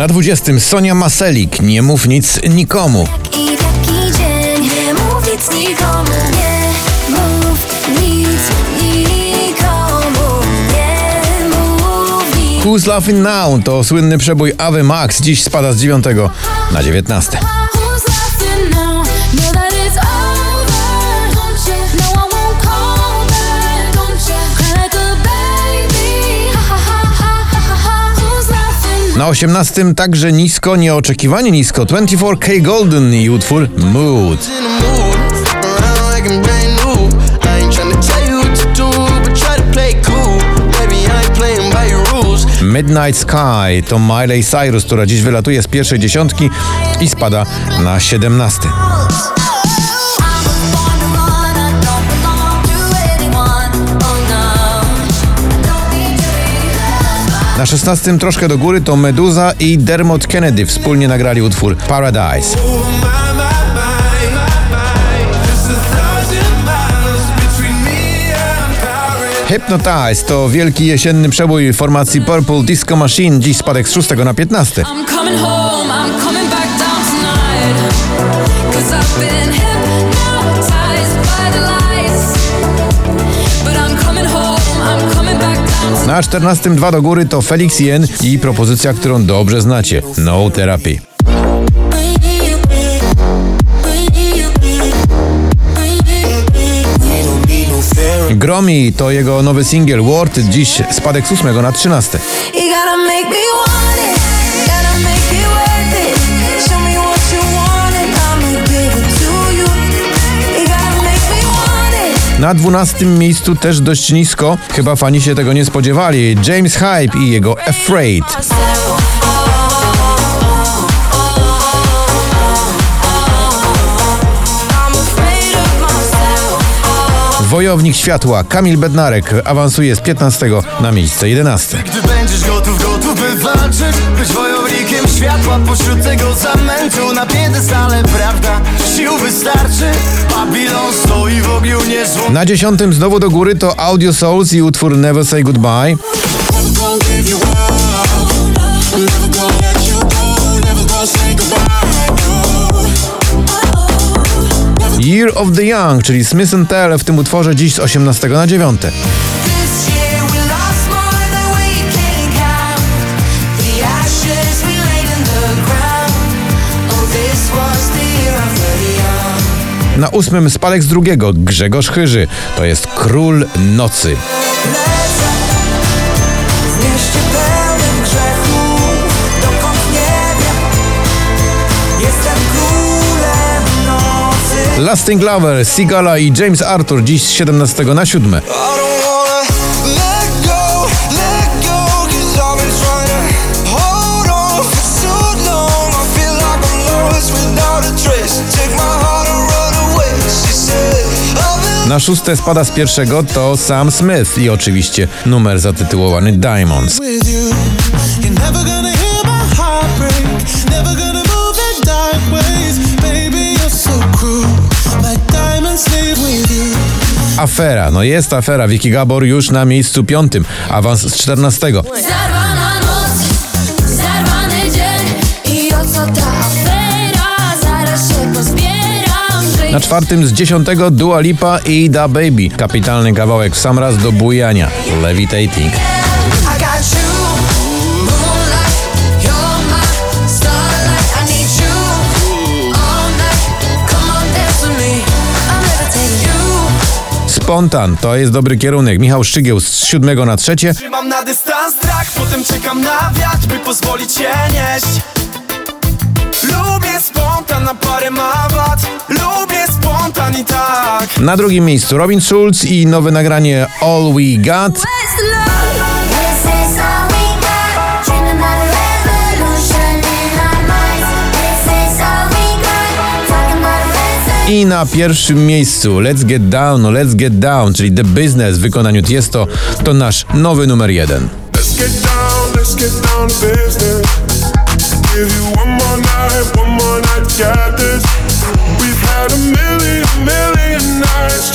Na 20 Sonia Maselik, nie mów nic nikomu. I taki dzień Nie mów nic nikomu. Nie mów nic nikomu. Nie mów nic Who's Laughing Now? To słynny przebój Ave Max, dziś spada z 9 na 19. Na 18 także nisko, nieoczekiwanie nisko 24K Golden i utwór Mood. Midnight Sky to Miley Cyrus, która dziś wylatuje z pierwszej dziesiątki i spada na 17. Na 16 troszkę do góry to Meduza i Dermot Kennedy wspólnie nagrali utwór Paradise. Hypnotize to wielki jesienny przebój formacji Purple Disco Machine, dziś spadek z 6 na 15. Na 14 dwa do góry to Felix Jen i propozycja, którą dobrze znacie No Therapy. Gromi to jego nowy singiel Word, dziś spadek z 8 na 13. Na 12 miejscu też dość nisko, chyba fani się tego nie spodziewali, James Hype i jego Afraid. Wojownik światła Kamil Bednarek awansuje z 15 na miejsce 11. Gdy będziesz gotów, gotów by walczyć Być wojownikiem światła pośród tego zamętu Na piedestale, prawda, Na dziesiątym znowu do góry to Audio Souls i utwór Never Say Goodbye. Year of the Young, czyli Smith Tell w tym utworze dziś z 18 na 9. Na ósmym spadek z drugiego Grzegorz Chyży. To jest Król Nocy. Lasting Lover, Sigala i James Arthur dziś z 17 na 7. Na szóste spada z pierwszego to Sam Smith i oczywiście numer zatytułowany Diamonds. Afera, no jest afera. Vicky Gabor już na miejscu piątym, awans z 14. Na czwartym z 10 Dua Lipa i Da Baby. Kapitalny kawałek w sam raz do bujania. Levitating. Spontan, to jest dobry kierunek. Michał Szczygieł z 7 na trzecie. Trzymam na dystans strach, potem czekam na wiatr, by pozwolić się nieść. Lubię spontan, na parę ma wad. Lubię spontan i tak. Na drugim miejscu Robin Schulz i nowe nagranie All We Got. I na pierwszym miejscu Let's Get Down, Let's Get Down, czyli The Business w wykonaniu Tiesto, to nasz nowy numer jeden. Let's get down, let's get down business. Give you one more night, one more night, got this. We've had a million, million nights